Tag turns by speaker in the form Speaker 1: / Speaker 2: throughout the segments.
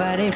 Speaker 1: everybody.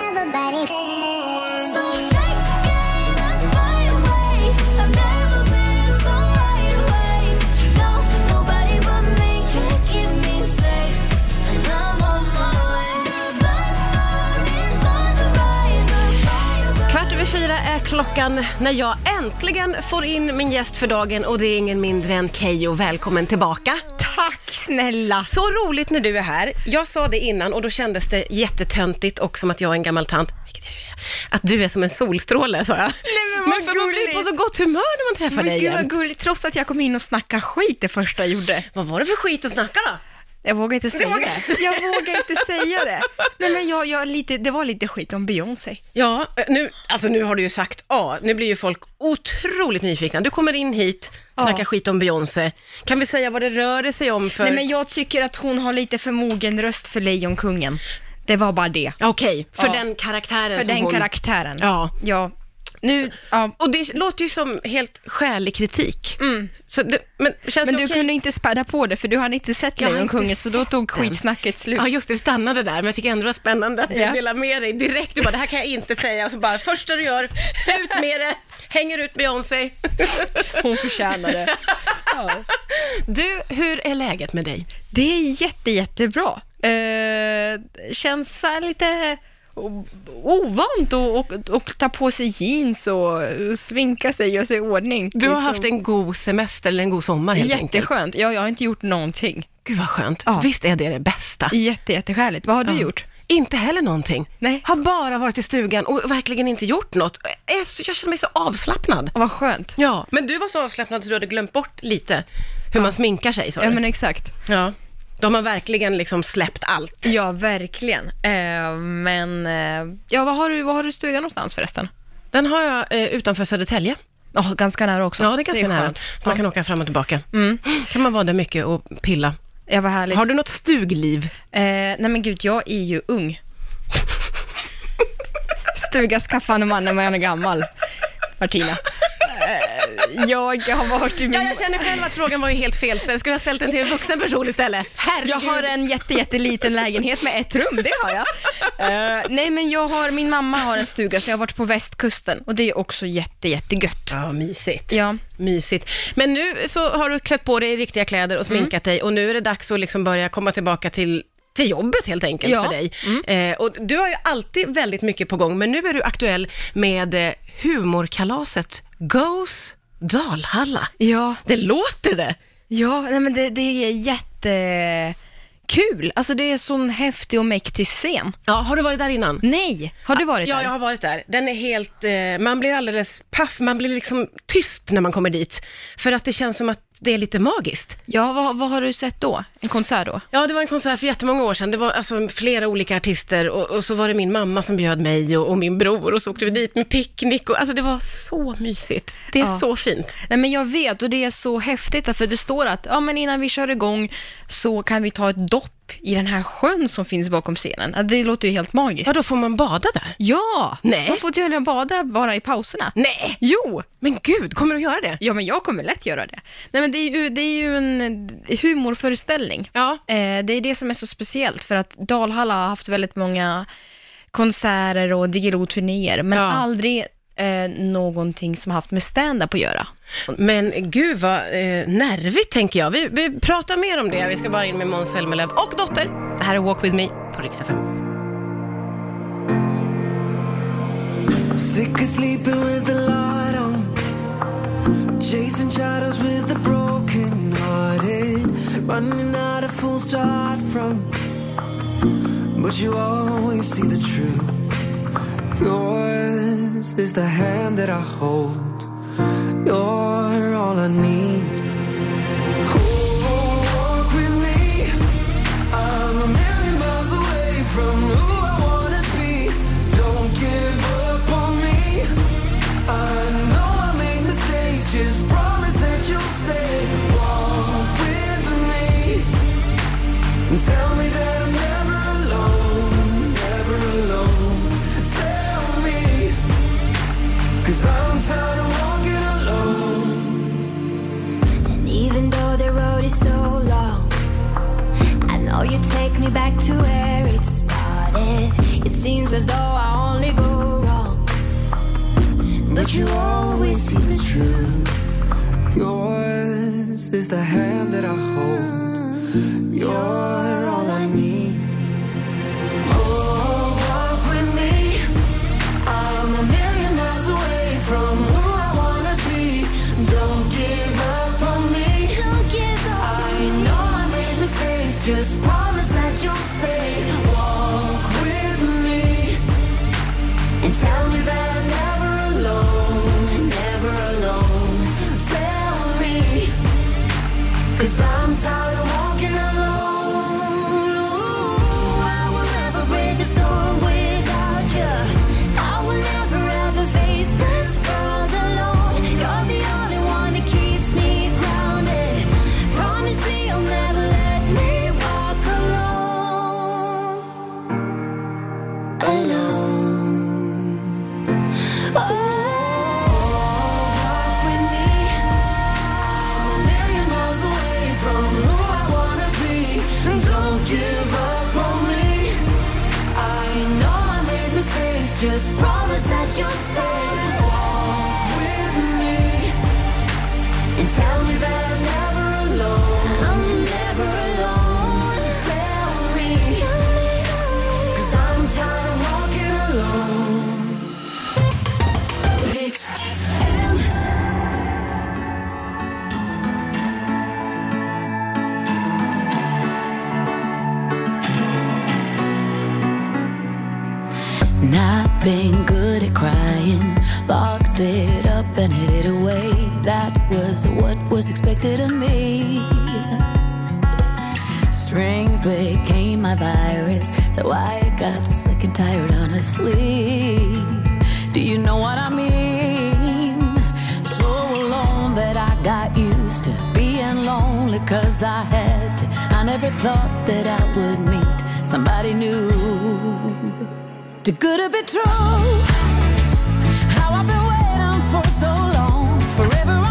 Speaker 2: Kvart över fyra är klockan när jag äntligen får in min gäst för dagen och det är ingen mindre än Keyyo. Välkommen tillbaka.
Speaker 3: Tack snälla!
Speaker 2: Så roligt när du är här. Jag sa det innan och då kändes det jättetöntigt och som att jag är en gammal tant. Vilket jag är. Att du är som en solstråle, sa jag.
Speaker 3: men vad
Speaker 2: för man blir på så gott humör när man träffar
Speaker 3: Men
Speaker 2: dig
Speaker 3: gud vad gulligt, trots att jag kom in och snackade skit det första jag gjorde.
Speaker 2: Vad var det för skit att snacka då?
Speaker 3: Jag vågar inte säga det. Jag vågar inte säga det. Nej men jag, jag lite, det var lite skit om Beyoncé.
Speaker 2: Ja, nu, alltså nu har du ju sagt A. Nu blir ju folk otroligt nyfikna. Du kommer in hit, snackar
Speaker 3: Ja.
Speaker 2: skit om Beyoncé. Kan vi säga vad det rör sig om för...
Speaker 3: Nej men jag tycker att hon har lite för mogen röst för Lejonkungen. Det var bara det.
Speaker 2: Okej, för
Speaker 3: Ja.
Speaker 2: den karaktären
Speaker 3: För den
Speaker 2: hon...
Speaker 3: karaktären.
Speaker 2: Ja.
Speaker 3: Ja. Nu, ja.
Speaker 2: Och det låter ju som helt skälig kritik. Så det, men känns
Speaker 3: Mm. Men
Speaker 2: det
Speaker 3: du
Speaker 2: okej?
Speaker 3: kunde inte späda på det för du hade inte sett Lejonkungen så då tog skitsnacket slut.
Speaker 2: Ja just det, det stannade där, men jag tycker ändå det var spännande att du
Speaker 3: Ja.
Speaker 2: delar med dig direkt. Du bara, det här kan jag inte säga. Och så bara, första du gör, ut med det, hänger ut Beyoncé.
Speaker 3: Hon förtjänar det.
Speaker 2: Du, hur är läget med dig?
Speaker 3: Det är jätte, jättebra. Eh, känns lite ovant att och, och ta på sig jeans och svinka sig, göra sig i ordning.
Speaker 2: Du har
Speaker 3: Liksom.
Speaker 2: haft en god semester eller en god sommar helt enkelt.
Speaker 3: Jätteskönt. Ja, jag har inte gjort någonting.
Speaker 2: Gud vad skönt.
Speaker 3: Ja.
Speaker 2: Visst är det det bästa?
Speaker 3: Jätte, jätteskäligt. Vad har du
Speaker 2: Ja.
Speaker 3: gjort?
Speaker 2: Inte heller någonting.
Speaker 3: Nej.
Speaker 2: Har bara varit i stugan och verkligen inte gjort något. Jag känner mig så avslappnad.
Speaker 3: Vad skönt.
Speaker 2: Ja, men du var så avslappnad så du hade glömt bort lite hur man sminkar sig, sa
Speaker 3: Ja, men exakt.
Speaker 2: Ja. De har verkligen liksom släppt allt.
Speaker 3: Ja, verkligen. Eh, men, eh, ja, vad har, du, vad har du stugan någonstans förresten?
Speaker 2: Den har jag eh, utanför Södertälje.
Speaker 3: Ja, ganska nära också.
Speaker 2: Ja, det är ganska nära. Så man
Speaker 3: Ja.
Speaker 2: kan åka fram och tillbaka.
Speaker 3: Mm.
Speaker 2: Kan man vara där mycket och pilla.
Speaker 3: Ja, vad härligt.
Speaker 2: Har du något stugliv?
Speaker 3: Eh, nej men gud, jag är ju ung. Stuga skaffande man när man är gammal, Martina. Eh, jag har varit i min...
Speaker 2: Ja, jag känner själv att frågan var ju helt fel. Jag skulle ha ställt den till en vuxen person istället. Herregud.
Speaker 3: Jag har en jätte, jätteliten lägenhet med ett rum, det har jag. Eh, nej men jag har, min mamma har en stuga så jag har varit på västkusten och det är också jätte, jättegött.
Speaker 2: Ja, mysigt.
Speaker 3: Ja.
Speaker 2: Mysigt. Men nu så har du klätt på dig i riktiga kläder och sminkat dig och nu är det dags att liksom börja komma tillbaka till till jobbet helt enkelt
Speaker 3: Ja.
Speaker 2: för dig. Eh, och du har ju alltid väldigt mycket på gång, men nu är du aktuell med eh, humorkalaset Goes Dalhalla.
Speaker 3: Ja,
Speaker 2: Det låter det!
Speaker 3: ja nej men det, det är jättekul. Alltså det är sån häftig och mäktig scen.
Speaker 2: Ja, har du varit där innan?
Speaker 3: Nej, har du varit
Speaker 2: ja,
Speaker 3: där?
Speaker 2: jag har varit där. Den är helt, eh, man blir alldeles paff, man blir liksom tyst när man kommer dit. För att det känns som att det är lite magiskt.
Speaker 3: Ja, vad, vad har du sett då? En konsert då?
Speaker 2: Ja, det var en konsert för jättemånga år sedan. Det var alltså flera olika artister och, och så var det min mamma som bjöd mig och, och min bror och så åkte vi dit med picknick och alltså det var så mysigt. Det är
Speaker 3: Ja.
Speaker 2: så fint.
Speaker 3: Nej men jag vet och det är så häftigt för det står att ja, men innan vi kör igång så kan vi ta ett dopp i den här sjön som finns bakom scenen. Det låter ju helt magiskt.
Speaker 2: Ja, då får man bada där?
Speaker 3: Ja!
Speaker 2: Nej.
Speaker 3: Man får tydligen bada bara i pauserna.
Speaker 2: Nej!
Speaker 3: Jo!
Speaker 2: Men gud, kommer du göra det?
Speaker 3: Ja, men jag kommer lätt göra det. Nej, men det är ju, det är ju en humorföreställning.
Speaker 2: Ja.
Speaker 3: Eh, det är det som är så speciellt, för att Dalhalla har haft väldigt många konserter och Diggiloo-turnéer, men
Speaker 2: Ja.
Speaker 3: aldrig eh, någonting som har haft med stand-up att göra.
Speaker 2: Men gud vad eh, nervigt tänker jag. Vi, vi pratar mer om det. Vi ska bara in med Måns Zelmerlöw och Dotter. Det här är Walk With Me på Rix FM.
Speaker 4: Sick of sleeping with the light on. Chasing shadows with the broken hearted. Running out of full start from. But you always see the truth. Yours is the hand that I hold. You're all I
Speaker 5: was expected of me. Strength became my virus, so I got sick and tired, honestly. Do you know what I mean? So alone that I got used to being lonely, cause I had to. I never thought that I would meet somebody new. Too good to be true. How I've been waiting for so long, forever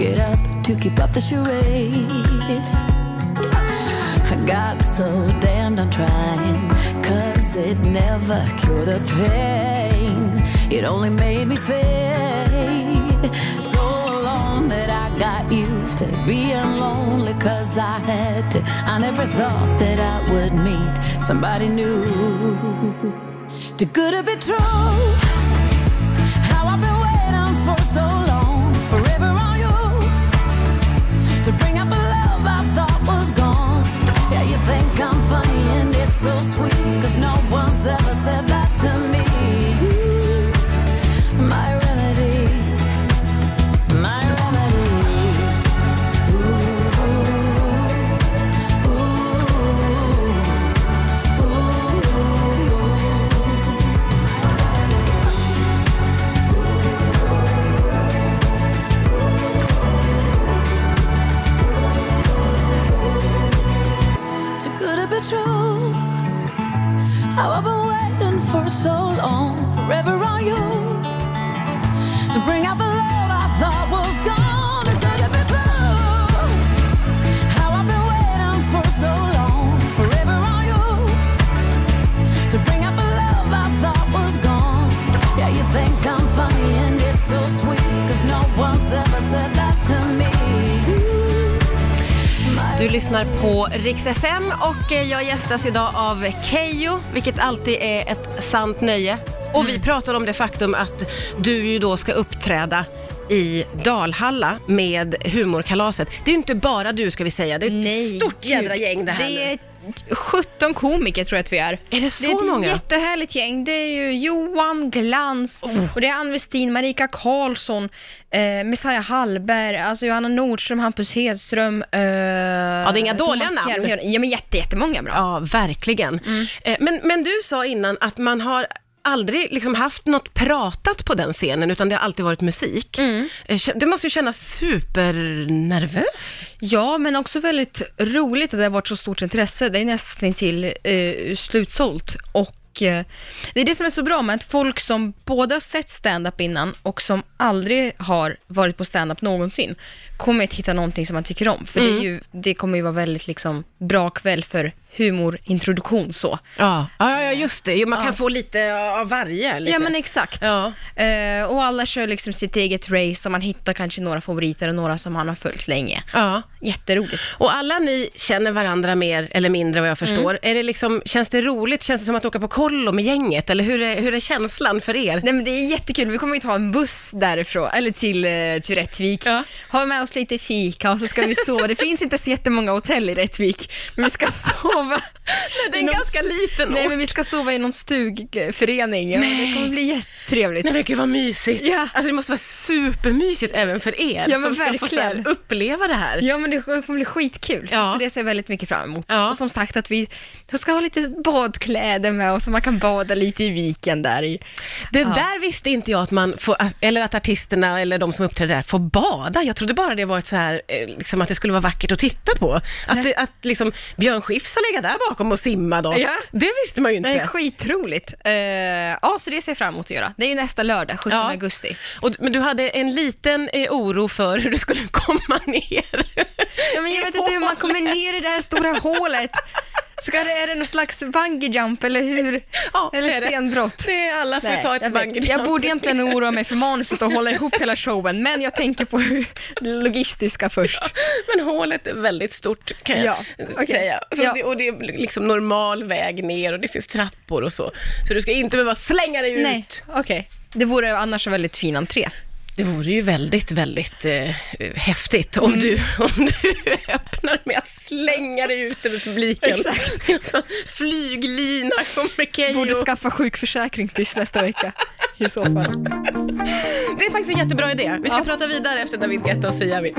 Speaker 5: get up to keep up the charade. I got so damned on trying, cause it never cured the pain. It only made me fade. So alone that I got used to being lonely, cause I had to. I never thought that I would meet somebody new. Too good to be true. How I've been waiting for so long, forever so sweet. Funny and it's so sweet, cause no one's ever said that to me. My
Speaker 2: Du lyssnar på Rix FM och eh, jag gästas idag av Kejo, vilket alltid är ett sant nöje. Och vi pratar om det faktum att du ju då ska uppträda i Dalhalla med humorkalaset. Det är ju inte bara du ska vi säga, det är ett
Speaker 3: Nej,
Speaker 2: stort jädra gäng det här
Speaker 3: Det
Speaker 2: nu.
Speaker 3: är 17 komiker tror jag att vi är.
Speaker 2: Är det så
Speaker 3: Det är ett
Speaker 2: många?
Speaker 3: jättehärligt gäng. Det är ju Johan Glans
Speaker 2: Oh.
Speaker 3: och det är Ann Westin, Marika Karlsson, eh, Messiah Hallberg, alltså Johanna Nordström, Hampus Hedström. Eh, ja,
Speaker 2: det är inga dåliga namn.
Speaker 3: Ja, men jätte, jättemånga bra.
Speaker 2: Ja, verkligen.
Speaker 3: Mm.
Speaker 2: Eh, Men, men du sa innan att man har aldrig liksom haft något pratat på den scenen, utan det har alltid varit musik.
Speaker 3: Mm.
Speaker 2: Eh, Det måste ju kännas supernervöst.
Speaker 3: Ja, men också väldigt roligt att det har varit så stort intresse. Det är nästan till eh, slutsålt. Och eh, det är det som är så bra med att folk som både har sett stand-up innan och som aldrig har varit på stand-up någonsin kommer att hitta någonting som man tycker om. För det, är ju, det kommer ju vara väldigt liksom, bra kväll för humorintroduktion så.
Speaker 2: Ja, ja, ja just det. Man kan få lite av varje. Lite.
Speaker 3: Ja, men exakt.
Speaker 2: Ja.
Speaker 3: Eh, och alla kör liksom sitt eget race och man hittar kanske några favoriter och några som man har följt länge.
Speaker 2: Ja.
Speaker 3: Jätteroligt.
Speaker 2: Och alla ni känner varandra mer eller mindre vad jag förstår.
Speaker 3: Mm.
Speaker 2: Är det liksom, känns det roligt? Känns det som att åka på kollo med gänget? Eller hur är, hur är känslan för er?
Speaker 3: Nej men det är jättekul, vi kommer ju ta en buss därifrån, eller till, eh, till Rättvik.
Speaker 2: Ja.
Speaker 3: Ha med oss lite fika och så ska vi sova. Det finns inte så jättemånga hotell i Rättvik, men vi ska sova.
Speaker 2: Det är en
Speaker 3: någon-
Speaker 2: ganska liten
Speaker 3: Nej
Speaker 2: ort.
Speaker 3: men vi ska sova i någon stugförening och det kommer bli jättetrevligt.
Speaker 2: Nej men gud vad mysigt.
Speaker 3: Ja.
Speaker 2: Alltså det måste vara supermysigt även för er
Speaker 3: Ja, men
Speaker 2: som ska få här,
Speaker 3: verkligen.
Speaker 2: uppleva det här.
Speaker 3: Ja men det kommer bli skitkul,
Speaker 2: Ja.
Speaker 3: så det ser jag väldigt mycket fram emot.
Speaker 2: Ja.
Speaker 3: Och som sagt att vi ska ha lite badkläder med oss så man kan bada lite i viken där i.
Speaker 2: Det där visste inte jag att man får, eller att artisterna eller de som uppträder där får bada. Jag trodde bara det var ett så här, eh, liksom att det skulle vara vackert att titta på. Att, det, att liksom Björn Skifs har legat där bakom och simma då.
Speaker 3: Ja.
Speaker 2: Det visste man ju inte.
Speaker 3: Det är skitroligt. Eh, ja, så det ser jag fram emot att göra. Det är ju nästa lördag, 17
Speaker 2: Ja.
Speaker 3: augusti.
Speaker 2: Och, men du hade en liten eh, oro för hur du skulle komma ner.
Speaker 3: Ja, men jag vet inte hur man kommer ner i det här stora hålet. Ska det, är det någon slags bungee jump eller hur?
Speaker 2: Ja,
Speaker 3: eller
Speaker 2: det är det.
Speaker 3: stenbrott?
Speaker 2: Det är alla får
Speaker 3: Nej,
Speaker 2: ta ett
Speaker 3: jag,
Speaker 2: bungee
Speaker 3: jag
Speaker 2: jump.
Speaker 3: borde egentligen oroa mig för manuset och hålla ihop hela showen, men jag tänker på det logistiska först.
Speaker 2: Men hålet är väldigt stort kan jag
Speaker 3: Ja,
Speaker 2: säga. Så
Speaker 3: Ja.
Speaker 2: det, och det är liksom normal väg ner och det finns trappor och så. Så du ska inte behöva slänga dig
Speaker 3: Nej,
Speaker 2: ut.
Speaker 3: okej. Det vore annars en väldigt fin entré.
Speaker 2: Det vore ju väldigt, väldigt eh, häftigt om,
Speaker 3: Mm.
Speaker 2: du, om du öppnar med att slänga dig ut över publiken.
Speaker 3: Exakt.
Speaker 2: Så Flyglina kommer Keyyo.
Speaker 3: Borde skaffa sjukförsäkring tills nästa vecka i så fall.
Speaker 2: Det är faktiskt en jättebra idé. Vi ska
Speaker 3: Ja.
Speaker 2: prata vidare efter David Guetta och Siavi.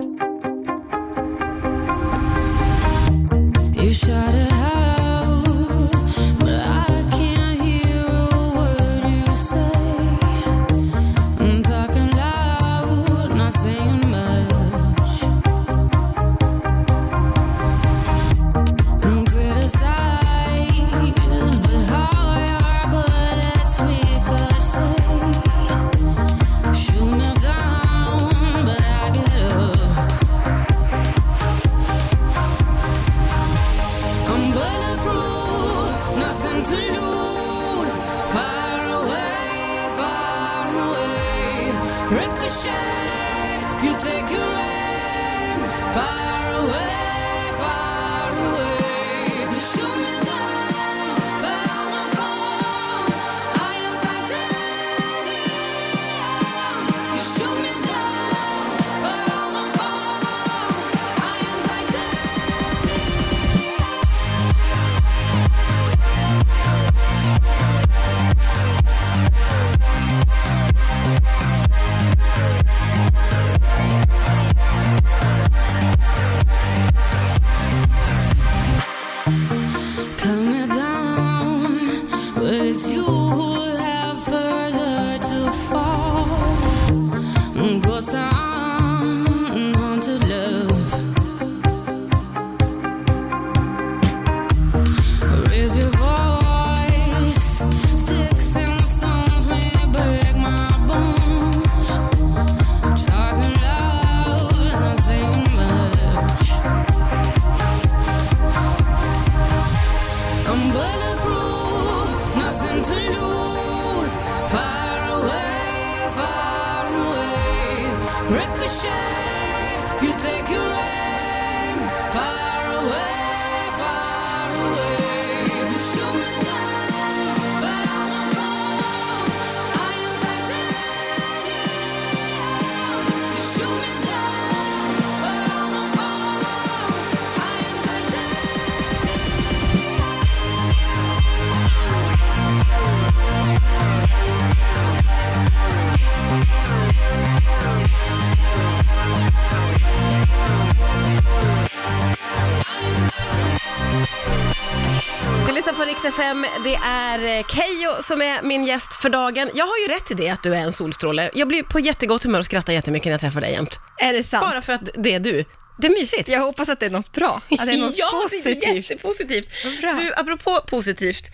Speaker 2: Det är eh, Keyyo som är min gäst för dagen. Jag har ju rätt i det att du är en solstråle. Jag blir på jättegott humör och skrattar jättemycket när jag träffar dig jämt.
Speaker 3: Är det sant?
Speaker 2: Bara för att det är du. Det är mysigt.
Speaker 3: Jag hoppas att det är något bra, att det är något
Speaker 2: ja, det är
Speaker 3: positivt.
Speaker 2: jättepositivt.
Speaker 3: Bra.
Speaker 2: Du, apropå positivt,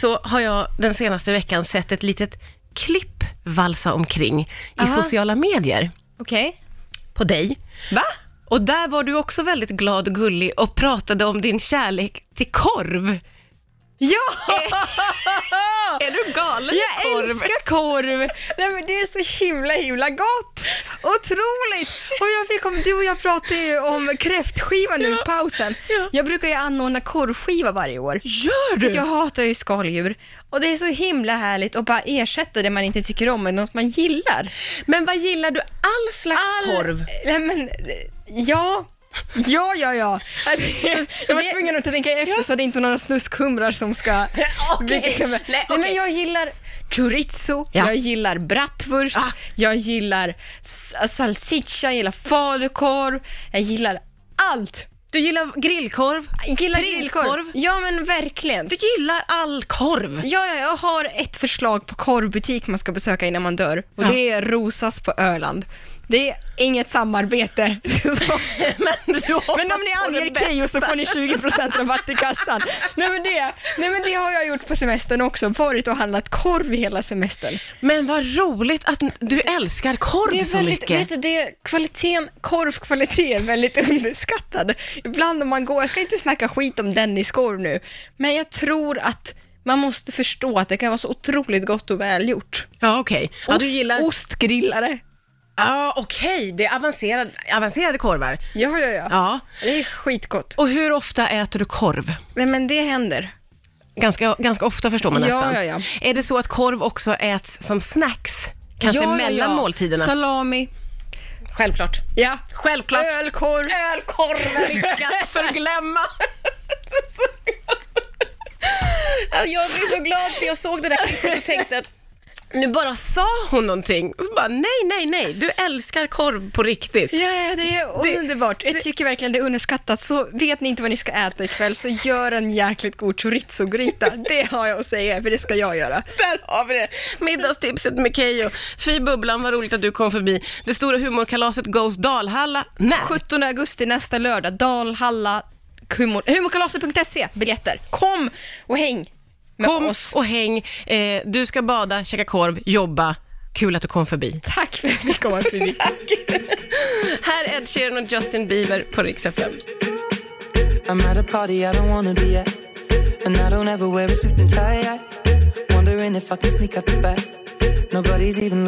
Speaker 2: så har jag den senaste veckan sett ett litet klipp valsa omkring i
Speaker 3: Aha.
Speaker 2: sociala medier
Speaker 3: Okej.
Speaker 2: på dig.
Speaker 3: Va?
Speaker 2: Och där var du också väldigt glad och gullig och pratade om din kärlek till korv.
Speaker 3: Ja!
Speaker 2: Är du galen
Speaker 3: Jag
Speaker 2: korv?
Speaker 3: älskar korv! Nej, men det är så himla himla gott! Otroligt! Och jag fick om, du och jag pratade ju om kräftskiva nu i pausen.
Speaker 2: ja.
Speaker 3: Jag brukar ju anordna korvskiva varje år.
Speaker 2: Gör du?
Speaker 3: Jag hatar ju skaldjur och det är så himla härligt att bara ersätta det man inte tycker om med något man gillar.
Speaker 2: Men vad gillar du? All slags korv?
Speaker 3: Nej men, ja. Ja, ja, ja. Jag var
Speaker 2: det-
Speaker 3: tvungen att tänka efter så det är inte några snuskhumrar som ska...
Speaker 2: Okej.
Speaker 3: Nej,
Speaker 2: Nej,
Speaker 3: men jag gillar chorizo,
Speaker 2: Ja.
Speaker 3: jag gillar bratwurst,
Speaker 2: Ah.
Speaker 3: jag gillar salsiccia, jag gillar falukorv, jag gillar allt.
Speaker 2: Du gillar grillkorv?
Speaker 3: Jag gillar
Speaker 2: Prinskorv?
Speaker 3: grillkorv. Ja, men verkligen.
Speaker 2: Du gillar all korv?
Speaker 3: Ja, ja, jag har ett förslag på korvbutik man ska besöka innan man dör och
Speaker 2: Ja.
Speaker 3: det är Rosas på Öland. Det är inget samarbete.
Speaker 2: Men,
Speaker 3: Men om ni anger. Keyyo så får ni 20% rabatt i kassan. Nej men, det, nej men det har jag gjort på semestern också, varit och handlat korv hela semestern.
Speaker 2: Men vad roligt att du älskar korv
Speaker 3: Det är
Speaker 2: så
Speaker 3: väldigt,
Speaker 2: mycket.
Speaker 3: vet du, det är kvaliteten, korvkvalitet är väldigt underskattad. Ibland om man går, jag ska inte snacka skit om Dennis korv nu, men jag tror att man måste förstå att det kan vara så otroligt gott och välgjort.
Speaker 2: Ja, okej. Ja,
Speaker 3: Ost,
Speaker 2: du gillar...
Speaker 3: Ostgrillare.
Speaker 2: Ja, okej. Det är avancerad, avancerade korvar.
Speaker 3: Ja, ja, ja,
Speaker 2: Ja.
Speaker 3: Det är skitgott.
Speaker 2: Och hur ofta äter du korv?
Speaker 3: Nej men det händer.
Speaker 2: Ganska, ganska ofta förstår man
Speaker 3: Ja,
Speaker 2: nästan.
Speaker 3: ja, ja.
Speaker 2: Är det så att korv också äts som snacks? Kanske
Speaker 3: ja,
Speaker 2: mellan
Speaker 3: ja, ja.
Speaker 2: måltiderna?
Speaker 3: Salami.
Speaker 2: Självklart.
Speaker 3: Ja.
Speaker 2: Självklart.
Speaker 3: Ölkorv.
Speaker 2: Ölkorven, inte att förglömma. Ja, Jag blir så glad för jag såg det där klippet och tänkte att nu bara sa hon någonting och så bara nej, nej, nej, du älskar korv på riktigt.
Speaker 3: Ja, ja, det är underbart. Jag tycker verkligen det är underskattat. Så vet ni inte vad ni ska äta ikväll så gör en jäkligt god chorizo-gryta. Det har jag att säga, för det ska jag göra.
Speaker 2: Där har vi det! Middagstipset med Keyyo. Fy bubblan, vad roligt att du kom förbi. Det stora humorkalaset Goes Dalhalla. När?
Speaker 3: 17 augusti nästa lördag, Dalhalla, humor, humorkalaset.se, biljetter. Kom och häng med
Speaker 2: Kom
Speaker 3: oss.
Speaker 2: och häng. Eh, du ska bada, käka korv, jobba. Kul att du kom förbi.
Speaker 3: Tack för att vi kom förbi.
Speaker 2: Här är Ed Sheeran och Justin Bieber på Rix FM.
Speaker 1: I'm at a party I don't wanna be at. And I don't ever wear a suit and tie. I wondering if I can sneak out the back. Nobody's even